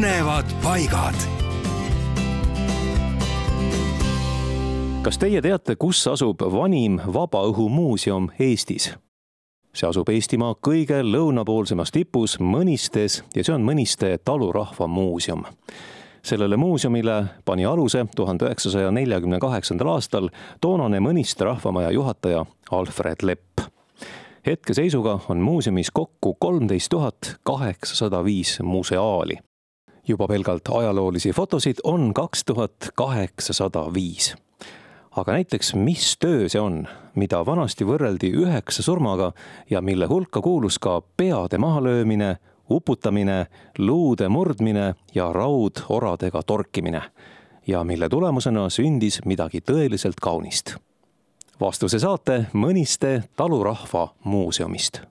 põnevad paigad. kas teie teate, kus asub vanim vabaõhumuuseum Eestis? see asub Eestimaa kõige lõunapoolsemas tipus Mõnistes ja see on Mõniste talurahva muuseum. sellele muuseumile pani aluse tuhande üheksasaja neljakümne kaheksandal aastal toonane Mõniste rahvamaja juhataja Alfred Lepp. hetkeseisuga on muuseumis kokku kolmteist tuhat kaheksasada viis museaali. Juba pelgalt ajaloolisi fotosid on kaks tuhat kaheksasada viis aga näiteks, mis töö see on, mida vanasti võrreldi üheksa surmaga ja mille hulka kuulus ka peade mahalöömine, uputamine, luude murdmine ja raudoradega torkimine ja mille tulemusena sündis midagi tõeliselt kaunist. vastuse saate Mõniste talurahva muuseumist.